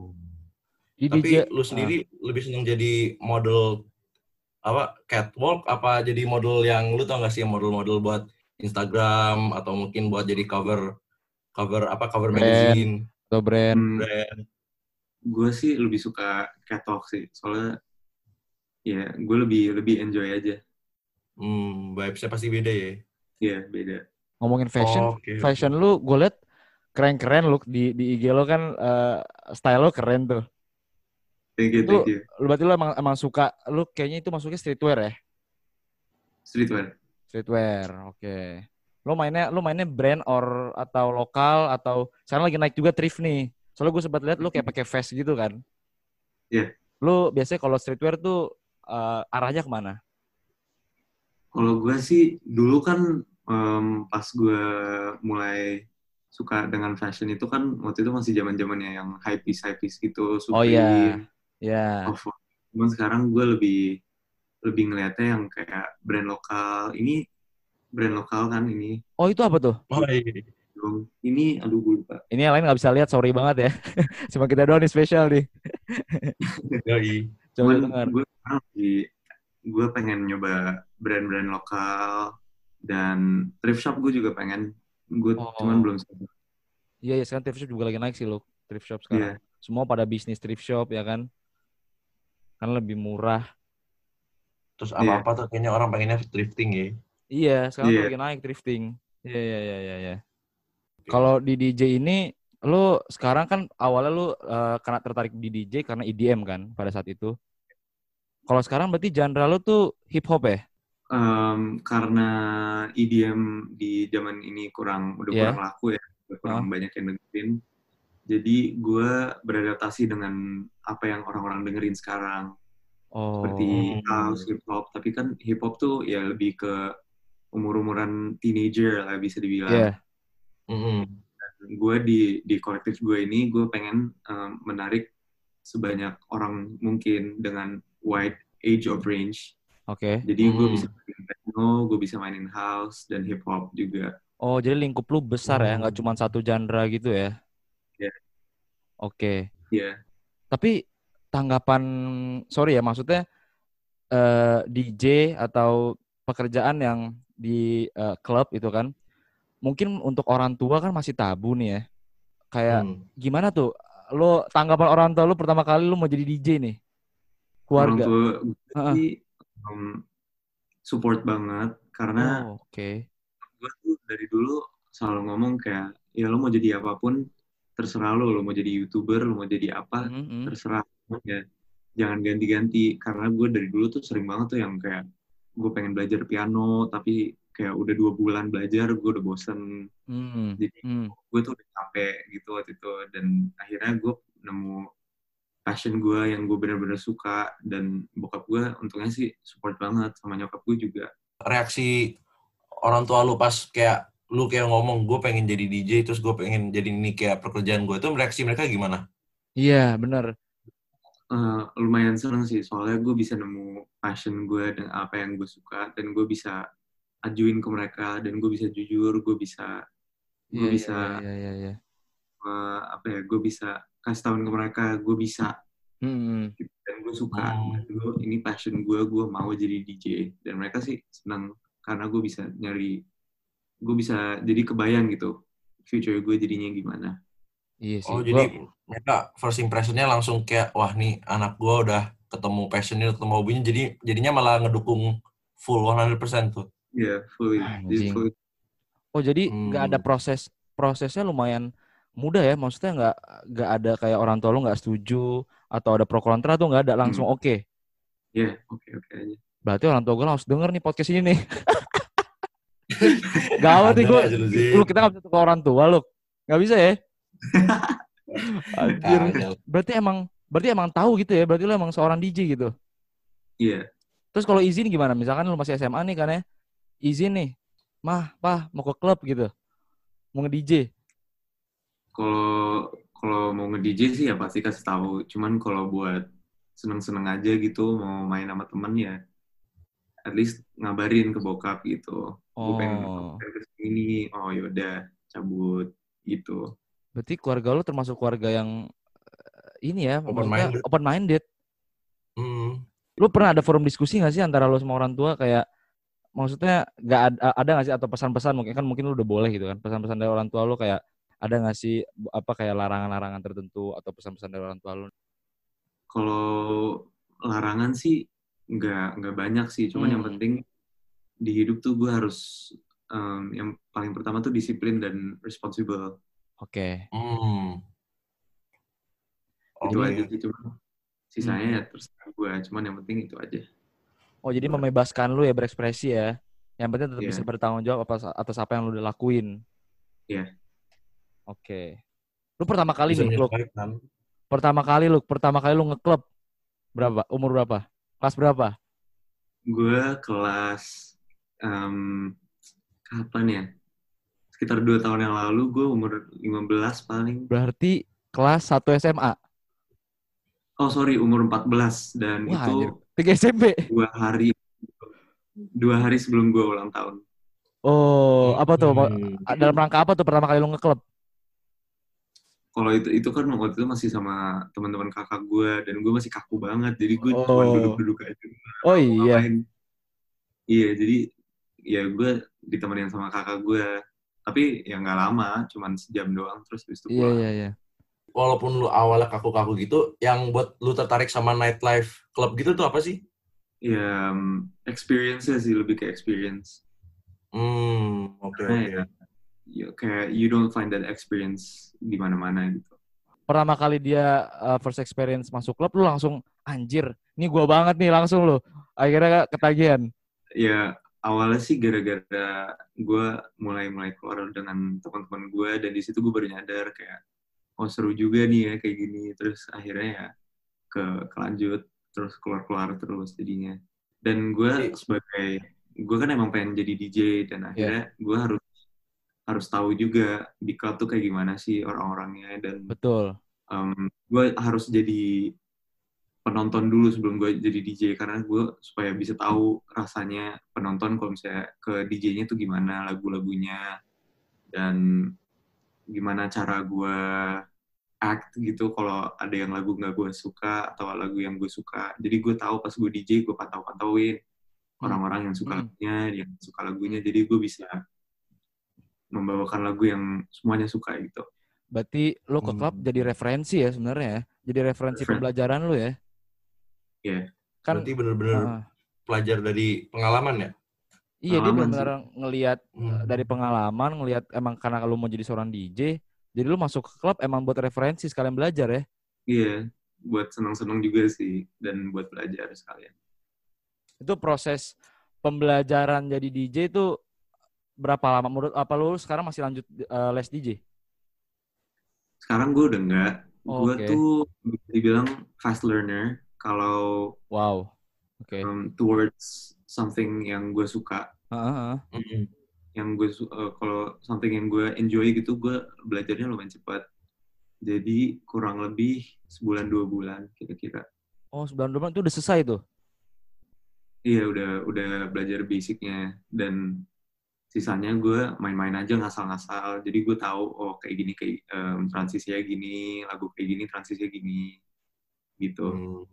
[SPEAKER 1] Di
[SPEAKER 3] Tapi
[SPEAKER 1] DJ,
[SPEAKER 3] lu sendiri lebih seneng jadi model apa catwalk apa jadi model yang lu tau gak sih model-model buat Instagram atau mungkin buat jadi cover cover apa cover
[SPEAKER 1] Brand.
[SPEAKER 3] magazine
[SPEAKER 1] atau brand.
[SPEAKER 4] Hmm,
[SPEAKER 3] brand.
[SPEAKER 4] Gue sih lebih suka catwalk sih soalnya ya gue lebih lebih enjoy aja
[SPEAKER 3] Hmm, vibes-nya pasti beda ya.
[SPEAKER 4] ya beda
[SPEAKER 1] Ngomongin fashion,
[SPEAKER 3] Oke, oke.
[SPEAKER 1] fashion lu gue liat keren-keren lu di di IG lo kan eh, style lo keren tuh.
[SPEAKER 4] thank you
[SPEAKER 1] Itu-
[SPEAKER 4] thank you
[SPEAKER 1] Lu berarti lu emang emang suka lu kayaknya itu masuknya streetwear ya?
[SPEAKER 4] streetwear
[SPEAKER 1] Streetwear, oke. Lu mainnya lu mainnya brand or atau lokal atau sekarang lagi naik juga thrift nih. Soalnya gue sempat lihat lu kayak pakai vest gitu kan.
[SPEAKER 4] Iya.
[SPEAKER 1] Lu biasanya kalau streetwear tuh eh, arahnya ke mana?
[SPEAKER 4] Kalau gue sih dulu kan em, pas gue mulai suka dengan fashion itu kan waktu itu masih zaman zamannya yang high piece high piece gitu
[SPEAKER 1] Oh iya.
[SPEAKER 4] Supreme,
[SPEAKER 1] Ya.
[SPEAKER 4] Off-White. Cuman sekarang gue lebih lebih ngeliatnya yang kayak brand lokal. Ini brand lokal kan ini.
[SPEAKER 1] Oh itu apa tuh?
[SPEAKER 3] Oh iya.
[SPEAKER 4] Dong. Ini aduh gue lupa.
[SPEAKER 1] Ini yang lain nggak bisa lihat, sorry banget ya. [laughs] Cuma kita doang nih spesial nih. [laughs]
[SPEAKER 3] Yoi.
[SPEAKER 1] Coba
[SPEAKER 4] Cuman
[SPEAKER 1] dengar.
[SPEAKER 4] gue gue pengen nyoba brand-brand lokal dan thrift shop gue juga pengen. Gue
[SPEAKER 1] Oh.
[SPEAKER 4] cuman belum sempat.
[SPEAKER 1] Iya, iya sekarang thrift shop juga lagi naik sih lo. Thrift shop sekarang. Semua pada bisnis thrift shop ya kan. Kan lebih murah.
[SPEAKER 3] Terus apa-apa tuh kayaknya orang pengennya thrifting ya.
[SPEAKER 1] Iya, sekarang tuh
[SPEAKER 4] Iya.
[SPEAKER 1] lagi naik thrifting. Iya, iya, iya, iya, iya. Kalau di DJ ini lu sekarang kan awalnya lu eh, karena tertarik di DJ karena EDM kan pada saat itu. Kalau sekarang berarti genre lu tuh hip hop ya?
[SPEAKER 4] Em, karena EDM di zaman ini kurang udah
[SPEAKER 1] Iya.
[SPEAKER 4] kurang laku ya, udah kurang banyak yang dengerin. Jadi gue beradaptasi dengan apa yang orang-orang dengerin sekarang,
[SPEAKER 1] Oh.
[SPEAKER 4] seperti house, hip hop. Tapi kan hip hop tuh ya lebih ke umur-umuran teenager lah bisa dibilang.
[SPEAKER 1] Iya.
[SPEAKER 3] Mm-mm.
[SPEAKER 4] Gue di di kolektif gue ini gue pengen em, menarik sebanyak orang mungkin dengan wide age of range.
[SPEAKER 1] Oke.
[SPEAKER 4] Jadi gue
[SPEAKER 3] Hmm.
[SPEAKER 4] bisa mainin techno, gue bisa mainin house dan hip hop juga.
[SPEAKER 1] Oh, jadi lingkup lu besar ya, nggak
[SPEAKER 3] Hmm.
[SPEAKER 1] cuma satu genre gitu ya?
[SPEAKER 4] Iya.
[SPEAKER 1] Oke.
[SPEAKER 4] Iya.
[SPEAKER 1] Tapi tanggapan, sorry ya, maksudnya eh, DJ atau pekerjaan yang di eh, klub itu kan, mungkin untuk orang tua kan masih tabu nih ya. Kayak
[SPEAKER 3] Hmm.
[SPEAKER 1] gimana tuh? Lo tanggapan orang tua lu pertama kali lu mau jadi DJ nih?
[SPEAKER 4] Orang
[SPEAKER 1] Keluarga.
[SPEAKER 4] tua gue
[SPEAKER 1] Heeh.
[SPEAKER 4] sih em, support banget karena
[SPEAKER 1] Oh, Oke.
[SPEAKER 4] gue tuh dari dulu selalu ngomong kayak ya lo mau jadi apa pun terserah lo, lo mau jadi youtuber, lo mau jadi apa
[SPEAKER 1] Mm-mm.
[SPEAKER 4] terserah ya jangan ganti-ganti karena gue dari dulu tuh sering banget tuh yang kayak gue pengen belajar piano tapi kayak udah dua bulan belajar gue udah bosen
[SPEAKER 1] Mm.
[SPEAKER 4] jadi
[SPEAKER 1] Mm.
[SPEAKER 4] gue tuh udah capek gitu waktu itu dan akhirnya gue nemu passion gue yang gue bener-bener suka dan bokap gue untungnya sih support banget sama nyokap gue juga
[SPEAKER 3] Reaksi orang tua lu pas kayak lu kayak ngomong gue pengen jadi DJ terus gue pengen jadi ini kayak pekerjaan gue itu reaksi mereka gimana?
[SPEAKER 1] Iya, bener.
[SPEAKER 4] Eh, lumayan seneng sih soalnya gue bisa nemu passion gue dan apa yang gue suka dan gue bisa ajuin ke mereka dan gue bisa jujur gue bisa gue
[SPEAKER 1] Iya,
[SPEAKER 4] bisa
[SPEAKER 1] Iya, iya, iya.
[SPEAKER 4] eh, apa ya gue bisa kasih tahun ke mereka gue bisa
[SPEAKER 1] Hmm,
[SPEAKER 4] dan gue suka. Dan gue ini passion gue gue mau jadi DJ dan mereka sih senang karena gue bisa nyari gue bisa jadi kebayang gitu future gue jadinya gimana
[SPEAKER 1] iya sih.
[SPEAKER 3] Oh,
[SPEAKER 1] Gua-
[SPEAKER 3] jadi mereka first impressionnya langsung kayak, wah nih anak gua udah ketemu passionnya, ketemu hobinya, jadi jadinya malah ngedukung full 100% tuh.
[SPEAKER 4] Iya, fully. Jadi
[SPEAKER 1] Anjing.
[SPEAKER 4] fully.
[SPEAKER 1] Oh jadi nggak ada
[SPEAKER 3] Hmm.
[SPEAKER 1] proses prosesnya lumayan mudah ya? Maksudnya nggak nggak ada kayak orang tua lu nggak setuju atau ada pro kontra tuh nggak ada? Langsung oke?
[SPEAKER 4] Iya, oke oke aja.
[SPEAKER 1] berarti orang tua gue langsung denger nih podcast ini nih. [laughs] Gawat nih
[SPEAKER 3] Ada
[SPEAKER 1] gue
[SPEAKER 3] lu,
[SPEAKER 1] kita nggak bisa tukar orang tua lu. Nggak bisa ya? [laughs] Anjir. Berarti emang berarti emang tahu gitu ya? Berarti lu emang seorang DJ gitu?
[SPEAKER 4] Iya,
[SPEAKER 1] terus kalau izin gimana? Misalkan lu masih SMA nih kan ya izin nih mah pah mau ke klub gitu mau nge DJ
[SPEAKER 4] kalau kalau mau nge-DJ sih ya pasti kasih tahu. Cuman kalau buat seneng-seneng aja gitu mau main sama temen ya at least ngabarin ke bokap gitu. Gue pengen
[SPEAKER 1] oh
[SPEAKER 4] pengen ke sini, oh yaudah cabut gitu.
[SPEAKER 1] berarti keluarga lu termasuk keluarga yang eh, ini ya
[SPEAKER 3] Open-minded.
[SPEAKER 1] open minded
[SPEAKER 3] Hmm.
[SPEAKER 1] lu pernah ada forum diskusi gak sih antara lu sama orang tua kayak maksudnya nggak ada, ada gak sih atau pesan-pesan mungkin kan mungkin lu udah boleh gitu kan pesan-pesan dari orang tua lu kayak ada gak sih apa kayak larangan-larangan tertentu atau pesan-pesan dari orang tua lu
[SPEAKER 4] Kalau larangan sih nggak nggak banyak sih. Cuman yang
[SPEAKER 1] Hmm.
[SPEAKER 4] penting di hidup tuh gue harus em, yang paling pertama tuh disiplin dan responsible.
[SPEAKER 1] oke
[SPEAKER 3] Hmm.
[SPEAKER 4] itu
[SPEAKER 3] Oke.
[SPEAKER 4] aja sih cuma sisanya ya terserah gue cuman yang penting itu aja
[SPEAKER 1] oh jadi membebaskan lu ya berekspresi ya. Yang penting tetap
[SPEAKER 4] Iya.
[SPEAKER 1] bisa bertanggung jawab apa atas apa yang lu udah lakuin.
[SPEAKER 4] Iya.
[SPEAKER 1] oke. Lu pertama kali
[SPEAKER 3] Bisa
[SPEAKER 1] nih lu pertama kali lu pertama kali lu ngeklub. Berapa? Umur berapa? Kelas berapa?
[SPEAKER 4] Gue kelas em, kapan ya? Sekitar dua tahun yang lalu gue umur 15 paling.
[SPEAKER 1] Berarti kelas 1 SMA
[SPEAKER 4] oh sorry umur 14 dan
[SPEAKER 1] Wah,
[SPEAKER 4] itu
[SPEAKER 1] anjir. Tiga SMP
[SPEAKER 4] dua hari dua hari sebelum gue ulang tahun
[SPEAKER 1] oh apa tuh
[SPEAKER 3] Hmm.
[SPEAKER 1] dalam rangka apa tuh pertama kali lu ngeklub
[SPEAKER 4] kalau itu itu kan waktu itu masih sama teman-teman kakak gue dan gue masih kaku banget jadi gue
[SPEAKER 1] Oh.
[SPEAKER 4] cuma duduk-duduk aja
[SPEAKER 1] oh iya
[SPEAKER 4] ngapain. Iya, jadi ya gue ditemenin sama kakak gue. Tapi ya nggak lama, cuman sejam doang terus habis itu
[SPEAKER 1] iya
[SPEAKER 4] pulang.
[SPEAKER 1] iya iya
[SPEAKER 3] Walaupun lu awalnya kaku-kaku gitu, yang buat lu tertarik sama nightlife club gitu tuh apa sih?
[SPEAKER 4] Ya, um, experience-nya sih lebih ke experience.
[SPEAKER 3] Hmm, oke oke.
[SPEAKER 4] ya, ya kayak you don't find that experience di mana-mana gitu.
[SPEAKER 1] pertama kali dia uh, first experience masuk klub lu langsung anjir ini gua banget nih langsung lu akhirnya ketagihan
[SPEAKER 4] Ya awalnya sih gara-gara gue mulai-mulai keluar dengan teman-teman gue dan di situ gue baru nyadar kayak oh seru juga nih ya kayak gini. Terus akhirnya ya ke kelanjut terus keluar-keluar terus jadinya. Dan gue sebagai gue kan emang pengen jadi DJ dan akhirnya gue harus harus tahu juga di club tuh kayak gimana sih orang-orangnya. Dan
[SPEAKER 1] betul.
[SPEAKER 4] um, gue harus jadi penonton dulu sebelum gue jadi DJ karena gue supaya bisa tahu rasanya penonton kalau misalnya ke DJ-nya tuh gimana lagu-lagunya. Dan gimana cara gue act gitu kalau ada yang lagu nggak gue suka atau lagu yang gue suka jadi gue tahu pas gue DJ gue pantau-pantauin orang-orang yang suka
[SPEAKER 1] Hmm.
[SPEAKER 4] lagunya yang suka lagunya jadi gue bisa membawakan lagu yang semuanya suka gitu
[SPEAKER 1] berarti lu ke klub
[SPEAKER 3] Hmm.
[SPEAKER 1] jadi referensi ya sebenarnya ya jadi referensi
[SPEAKER 4] Referen-
[SPEAKER 1] pembelajaran lu ya
[SPEAKER 4] Iya.
[SPEAKER 1] kan
[SPEAKER 3] Berarti bener-bener
[SPEAKER 1] uh,
[SPEAKER 3] pelajar dari pengalaman ya?
[SPEAKER 1] Iya dia benar-benar ngelihat
[SPEAKER 3] Hmm.
[SPEAKER 1] dari pengalaman ngelihat emang karena lu mau jadi seorang DJ jadi lu masuk ke klub emang buat referensi sekalian belajar ya
[SPEAKER 4] Iya, buat senang-senang juga sih dan buat belajar sekalian.
[SPEAKER 1] itu proses pembelajaran jadi DJ itu berapa lama menurut apa lu sekarang masih lanjut uh, les DJ
[SPEAKER 4] Sekarang gue udah enggak.
[SPEAKER 1] Oh,
[SPEAKER 4] gue
[SPEAKER 1] oke.
[SPEAKER 4] tuh bisa dibilang fast learner kalau
[SPEAKER 1] wow oke
[SPEAKER 4] um, towards something yang gue suka.
[SPEAKER 1] Heeh.
[SPEAKER 3] Mm-mm.
[SPEAKER 4] Yang gue uh, kalau something yang gue enjoy gitu, gue belajarnya lumayan cepat. Jadi kurang lebih sebulan dua bulan kira-kira.
[SPEAKER 1] oh 92 itu udah selesai tuh
[SPEAKER 4] Iya udah udah belajar basicnya dan sisanya gue main-main aja ngasal-ngasal jadi gue tahu oh kayak gini kayak em, transisinya gini lagu kayak gini transisinya gini gitu
[SPEAKER 3] Hmm.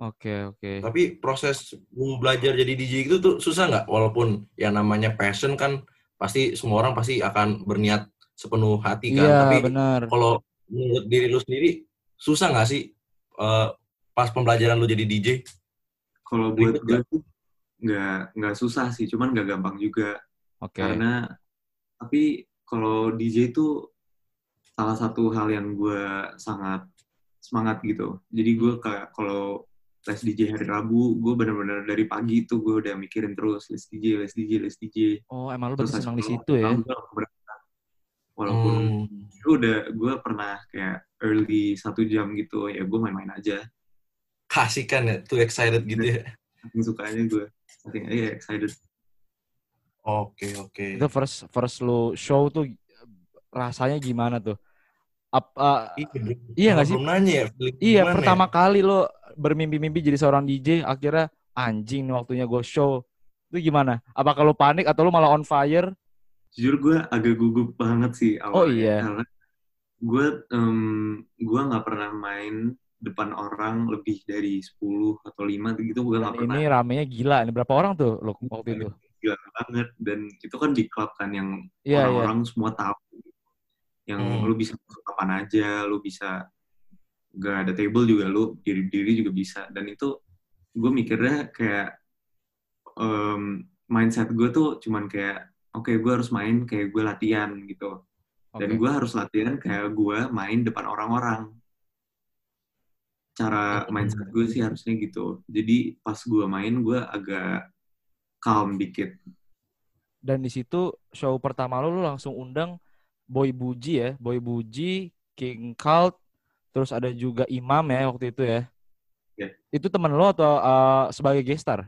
[SPEAKER 1] Oke, oke.
[SPEAKER 3] Tapi proses belajar jadi DJ itu tuh susah nggak? Walaupun yang namanya passion kan pasti semua orang pasti akan berniat sepenuh hati kan.
[SPEAKER 1] Iya,
[SPEAKER 3] Tapi
[SPEAKER 1] benar.
[SPEAKER 3] kalau menurut diri lu sendiri susah nggak sih eh, pas pembelajaran lu jadi DJ?
[SPEAKER 4] kalau buat gue nggak nggak susah sih cuman nggak gampang juga
[SPEAKER 1] Oke.
[SPEAKER 4] karena tapi kalau DJ itu salah satu hal yang gue sangat semangat gitu jadi gue kayak kalau les DJ hari Rabu gue bener-bener dari pagi itu gue udah mikirin terus les DJ les DJ les DJ
[SPEAKER 1] Oh, emang lu
[SPEAKER 4] Terus
[SPEAKER 1] berarti senang di situ ya?
[SPEAKER 4] walaupun
[SPEAKER 3] Hmm.
[SPEAKER 4] gue udah gue pernah kayak early satu jam gitu ya gue main-main aja
[SPEAKER 3] Kasih kan ya, too excited gitu ya.
[SPEAKER 4] saking sukanya gue saking ya excited
[SPEAKER 3] Oke, oke.
[SPEAKER 1] Itu first first lu show tuh rasanya gimana tuh? Apa
[SPEAKER 3] Iya, belum-
[SPEAKER 1] Iya nggak sih?
[SPEAKER 3] Belum nanya ya,
[SPEAKER 1] Iya,
[SPEAKER 3] gimana
[SPEAKER 1] pertama
[SPEAKER 3] ya?
[SPEAKER 1] kali lo bermimpi-mimpi jadi seorang DJ, akhirnya anjing nih waktunya gue show. Itu gimana? Apa kalau panik atau lo malah on fire?
[SPEAKER 4] jujur gue agak gugup banget sih awalnya
[SPEAKER 1] Oh, iya.
[SPEAKER 4] karena gue em, gue nggak pernah main depan orang lebih dari 10 atau 5 gitu gue nggak pernah
[SPEAKER 1] ini ramenya gila. Ini berapa orang tuh lo waktu itu?
[SPEAKER 4] gila banget dan itu kan di klub kan yang
[SPEAKER 1] Iya, iya.
[SPEAKER 4] orang-orang semua tahu yang
[SPEAKER 3] Hmm.
[SPEAKER 4] lu bisa masuk kapan aja lu bisa gak ada table juga lu diri-diri juga bisa. Dan itu gue mikirnya kayak em, mindset gue tuh cuman kayak oke gue harus main kayak gue latihan gitu. Dan
[SPEAKER 1] Oke.
[SPEAKER 4] gue harus latihan kayak gue main depan orang-orang. Cara mindset gue sih harusnya gitu. Jadi pas gue main gue agak calm dikit.
[SPEAKER 1] Dan di situ show pertama lo lo langsung undang Boy Buji ya, Boy Buji, King Cult, terus ada juga Imam ya waktu itu ya.
[SPEAKER 4] Iya.
[SPEAKER 1] Itu temen lo atau uh, sebagai guest star?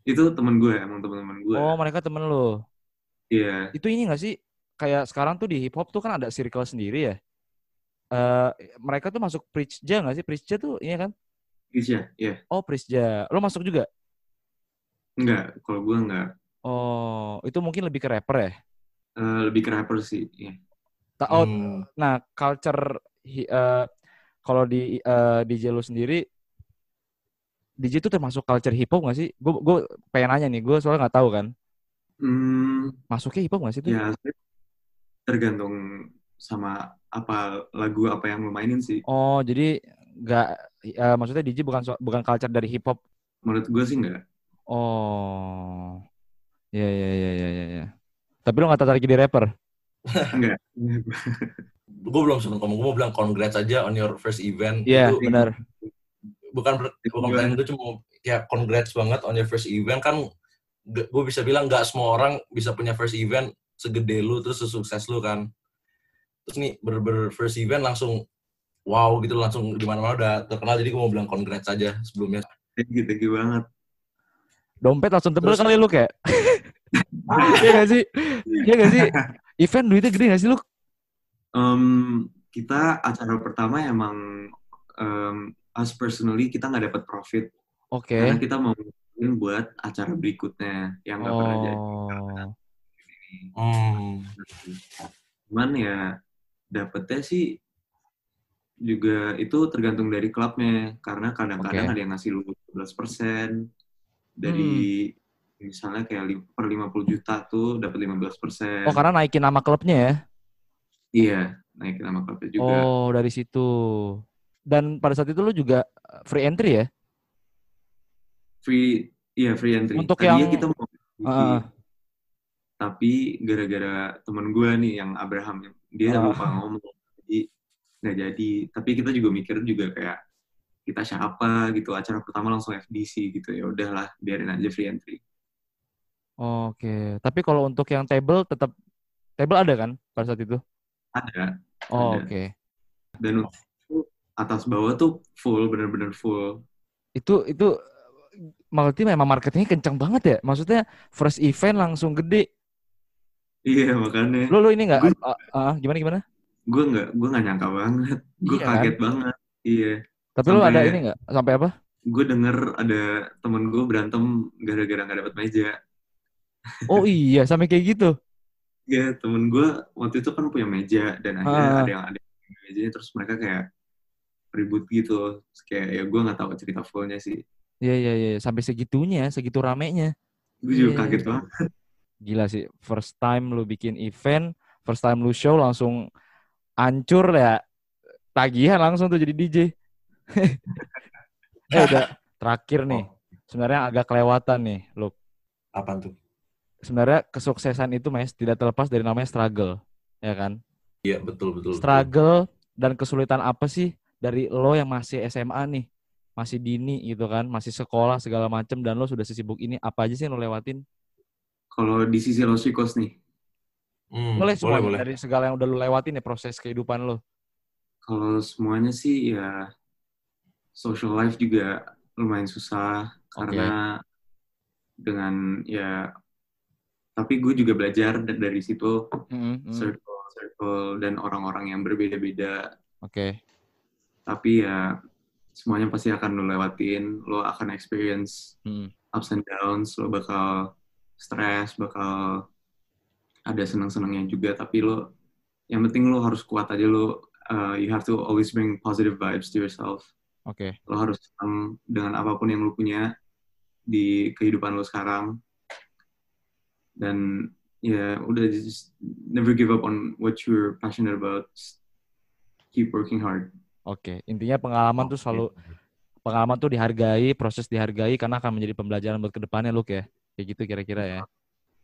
[SPEAKER 4] itu temen gue emang teman-teman gue
[SPEAKER 1] Oh, mereka temen lo.
[SPEAKER 4] iya
[SPEAKER 1] Itu ini gak sih? Kayak sekarang tuh di hip hop tuh kan ada circle sendiri ya. Eh mereka tuh masuk Preachja gak sih? Preachja tuh ini kan?
[SPEAKER 4] Iya, iya.
[SPEAKER 1] Oh, Preachja. Lo masuk juga?
[SPEAKER 4] Enggak, kalau gue enggak.
[SPEAKER 1] Oh, itu mungkin lebih ke rapper ya?
[SPEAKER 4] Eh, lebih ke rapper sih. Iya.
[SPEAKER 1] Ta- oh,
[SPEAKER 3] Hmm.
[SPEAKER 1] nah culture hi- eh, kalau di eh, DJ lu sendiri DJ itu termasuk culture hip hop gak sih? Gue gue pengen nanya nih, gue soalnya nggak tahu kan.
[SPEAKER 4] Hmm,
[SPEAKER 1] Masuknya hip hop gak sih itu?
[SPEAKER 4] ya tergantung sama apa lagu apa yang lo mainin sih.
[SPEAKER 1] Oh, jadi nggak eh, maksudnya DJ bukan bukan culture dari hip hop.
[SPEAKER 4] Menurut gue sih enggak.
[SPEAKER 1] Oh. Ya ya ya ya ya ya. Tapi lo gak tertarik jadi rapper?
[SPEAKER 4] Enggak. [laughs]
[SPEAKER 3] Gue belum sempat ngomong, gue mau bilang congrats aja on your first event.
[SPEAKER 1] Iya,
[SPEAKER 3] Itu
[SPEAKER 1] benar.
[SPEAKER 3] bukan bukan pertanyaan gue cuma kayak congrats banget on your first event kan gue bisa bilang nggak semua orang bisa punya first event segede lu terus sesukses lu kan terus nih ber, ber first event langsung wow gitu langsung di mana mana udah terkenal jadi gue mau bilang congrats aja sebelumnya
[SPEAKER 4] Gitu, gitu banget.
[SPEAKER 1] Dompet langsung tebel
[SPEAKER 3] Terus-
[SPEAKER 1] kali lu kayak. [laughs] Iya gak sih? Iya gak sih? [laughs] Event duitnya gede gak sih lu?
[SPEAKER 4] Em, kita acara pertama emang em, us personally kita nggak dapat profit
[SPEAKER 1] Oke.
[SPEAKER 4] karena kita mau buat acara berikutnya yang nggak pernah jadi.
[SPEAKER 1] Oh.
[SPEAKER 3] hmm.
[SPEAKER 4] Cuman ya dapetnya sih juga itu tergantung dari klubnya karena kadang-kadang
[SPEAKER 1] Oke.
[SPEAKER 4] ada yang ngasih lu 12% dari misalnya kayak per 50 juta tuh dapat 15%.
[SPEAKER 1] Oh, karena naikin nama klubnya ya?
[SPEAKER 4] Iya, naikin nama klubnya juga.
[SPEAKER 1] Oh, dari situ. Dan pada saat itu lu juga free entry ya?
[SPEAKER 4] Free iya free entry.
[SPEAKER 1] Untuk
[SPEAKER 4] Tadinya
[SPEAKER 1] yang-
[SPEAKER 4] kita mau
[SPEAKER 1] Heeh.
[SPEAKER 4] tapi gara-gara temen gue nih yang Abraham dia
[SPEAKER 1] Ah.
[SPEAKER 4] lupa ngomong jadi nggak jadi tapi kita juga mikir juga kayak kita siapa gitu acara pertama langsung FDC gitu ya udahlah biarin aja free entry
[SPEAKER 1] Oke. Tapi kalau untuk yang table tetap table ada kan pada saat itu?
[SPEAKER 4] ada
[SPEAKER 1] Oh, oke.
[SPEAKER 4] dan untuk atas bawah tuh full bener-bener full
[SPEAKER 1] Itu itu berarti memang marketingnya kencang banget ya? Maksudnya first event langsung gede.
[SPEAKER 4] iya makanya
[SPEAKER 1] Lu lu ini enggak
[SPEAKER 4] Gue-
[SPEAKER 1] gimana gimana?
[SPEAKER 4] gue nggak gue nggak nyangka banget gue
[SPEAKER 1] Iya kan?
[SPEAKER 4] kaget banget iya
[SPEAKER 1] Tapi
[SPEAKER 4] Sampai-
[SPEAKER 1] ada ini enggak? Sampai apa?
[SPEAKER 4] gue denger ada temen gue berantem gara-gara nggak dapat meja
[SPEAKER 1] Oh iya, sampai kayak gitu.
[SPEAKER 4] Ya temen gue waktu itu kan punya meja dan akhirnya
[SPEAKER 1] Ah.
[SPEAKER 4] ada yang ada yang mejanya terus mereka kayak ribut gitu. Terus kayak ya gue nggak tahu cerita fullnya sih.
[SPEAKER 1] Iya iya iya, sampai segitunya, segitu ramenya.
[SPEAKER 4] Gue juga
[SPEAKER 1] Iya.
[SPEAKER 4] kaget banget.
[SPEAKER 1] Gila sih, first time lu bikin event, first time lu show langsung hancur ya. Tagihan langsung tuh jadi DJ. [laughs] eh udah terakhir nih.
[SPEAKER 3] Oh,
[SPEAKER 1] Sebenarnya agak kelewatan nih, lu.
[SPEAKER 3] apaan tuh?
[SPEAKER 1] Sebenarnya kesuksesan itu Mas tidak terlepas dari namanya struggle, ya kan?
[SPEAKER 3] Iya, betul, betul. betul.
[SPEAKER 1] Struggle dan kesulitan apa sih dari lo yang masih SMA nih? Masih dini gitu kan, masih sekolah segala macem dan lo sudah sesibuk ini, apa aja sih yang lo lewatin?
[SPEAKER 4] Kalau di sisi Los Chicos nih,
[SPEAKER 3] Hmm,
[SPEAKER 1] boleh semua
[SPEAKER 3] boleh, boleh.
[SPEAKER 1] dari segala yang udah lo lewatin ya proses kehidupan lo.
[SPEAKER 4] kalau semuanya sih ya social life juga lumayan susah karena dengan ya tapi gue juga belajar da- dari situ.
[SPEAKER 1] Mm, mm,
[SPEAKER 4] circle circle dan orang-orang yang berbeda-beda.
[SPEAKER 1] Oke,
[SPEAKER 4] tapi ya semuanya pasti akan lo lewatin lo akan experience
[SPEAKER 1] Mm,
[SPEAKER 4] ups and downs lo bakal stres bakal ada senang-senangnya juga. Tapi lo yang penting lo harus kuat aja lo uh, you have to always bring positive vibes to yourself.
[SPEAKER 1] Oke,
[SPEAKER 4] lo harus senang dengan apa pun yang lo punya di kehidupan lo sekarang dan ya udah just never give up on what you're passionate about Just keep working hard
[SPEAKER 1] oke. Intinya pengalaman tuh selalu pengalaman tuh dihargai, proses dihargai karena akan menjadi pembelajaran buat ke depannya Luke ya. Kayak gitu kira-kira ya.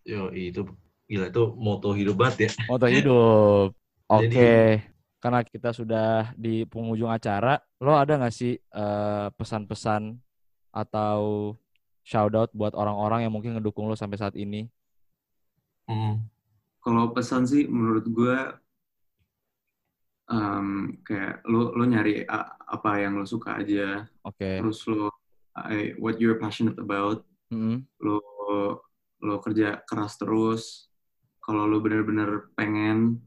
[SPEAKER 3] Yo, itu gila itu moto hidup banget ya.
[SPEAKER 1] Moto [laughs] hidup. Oke.
[SPEAKER 3] Jadi-
[SPEAKER 1] Karena kita sudah di penghujung acara, lo ada nggak sih eh, pesan-pesan atau shout out buat orang-orang yang mungkin ngedukung lo sampai saat ini?
[SPEAKER 3] Hmm.
[SPEAKER 4] kalau pesan sih menurut gue um, kayak lo lo nyari apa yang lo suka aja
[SPEAKER 1] Oke.
[SPEAKER 4] terus lo I- what you're passionate about
[SPEAKER 1] Mm-mm.
[SPEAKER 4] lo lo kerja keras terus kalau lo bener-bener pengen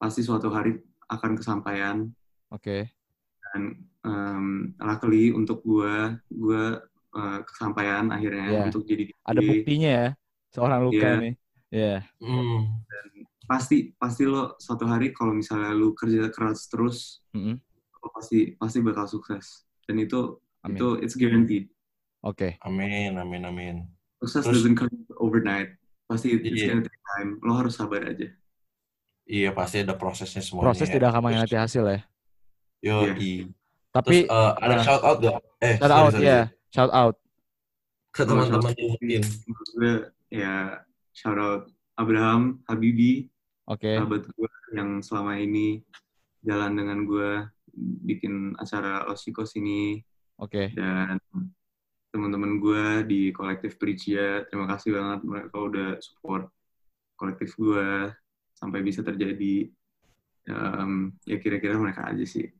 [SPEAKER 4] pasti suatu hari akan kesampaian
[SPEAKER 1] Oke.
[SPEAKER 4] dan um, luckily untuk gue gue uh, kesampaian akhirnya
[SPEAKER 1] Iya.
[SPEAKER 4] untuk jadi
[SPEAKER 1] Ada buktinya ya, seorang Luka
[SPEAKER 4] Iya.
[SPEAKER 1] nih. Iya.
[SPEAKER 3] Hmm.
[SPEAKER 4] pasti pasti lo suatu hari kalau misalnya lo kerja keras terus
[SPEAKER 1] Mm-mm.
[SPEAKER 4] lo pasti pasti bakal sukses dan itu
[SPEAKER 1] Amin.
[SPEAKER 4] itu it's guaranteed
[SPEAKER 1] Oke.
[SPEAKER 3] Amin, amin, amin.
[SPEAKER 4] sukses
[SPEAKER 3] Terus-
[SPEAKER 4] doesn't come overnight pasti it's
[SPEAKER 3] Iya.
[SPEAKER 4] gonna take time lo harus sabar aja
[SPEAKER 3] Iya, pasti ada prosesnya semuanya.
[SPEAKER 1] Proses
[SPEAKER 3] ya.
[SPEAKER 1] tidak akan mengkhianati hasil ya.
[SPEAKER 3] Yo,
[SPEAKER 4] Iya.
[SPEAKER 3] i.
[SPEAKER 1] Tapi
[SPEAKER 3] Terus eh, ada
[SPEAKER 1] nah.
[SPEAKER 3] shout out gak? Eh,
[SPEAKER 1] shout
[SPEAKER 3] sorry,
[SPEAKER 1] out
[SPEAKER 3] sorry.
[SPEAKER 1] ya, shout out.
[SPEAKER 3] Ke teman-teman yang mungkin.
[SPEAKER 4] ya shout out Abraham Habibi
[SPEAKER 1] Oke.
[SPEAKER 4] sahabat gue yang selama ini jalan dengan gue bikin acara Osikos ini
[SPEAKER 1] Oke.
[SPEAKER 4] dan teman-teman gue di kolektif Pricia terima kasih banget mereka udah support kolektif gue sampai bisa terjadi Em, ya kira-kira mereka aja sih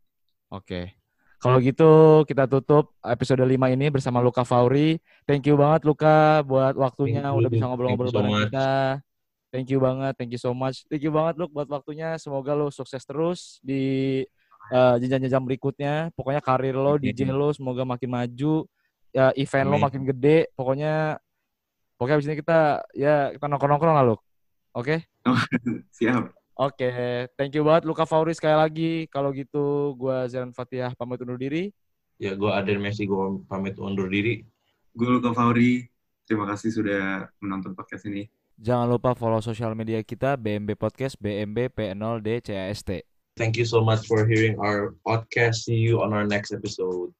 [SPEAKER 1] Oke. Kalau gitu kita tutup episode 5 ini bersama Luka Fauri. Thank you banget Luka buat waktunya
[SPEAKER 3] Thank you.
[SPEAKER 1] udah bisa ngobrol-ngobrol
[SPEAKER 3] so
[SPEAKER 1] bareng kita. Thank you banget, thank you so much. Thank you banget Luk buat waktunya. Semoga lo sukses terus di eh, jenjang-jenjang berikutnya. Pokoknya karir lo,
[SPEAKER 3] Amin.
[SPEAKER 1] DJ lo semoga makin maju. Ya, event lo
[SPEAKER 3] Amin.
[SPEAKER 1] makin gede. Pokoknya pokoknya abis ini kita ya kita nongkrong-nongkrong lah Luk. Oke? [laughs]
[SPEAKER 4] siap
[SPEAKER 1] Oke, thank you banget Luka Fauri sekali lagi. Kalau gitu gua Zeran Fatihah pamit undur diri.
[SPEAKER 3] Ya, gue Aden Messi, gue pamit undur diri.
[SPEAKER 4] gue Luka Fauri terima kasih sudah menonton podcast ini
[SPEAKER 1] Jangan lupa follow sosial media kita BMB Podcast BMB P0DCAST.
[SPEAKER 3] Thank you so much for hearing our podcast. See you on our next episode.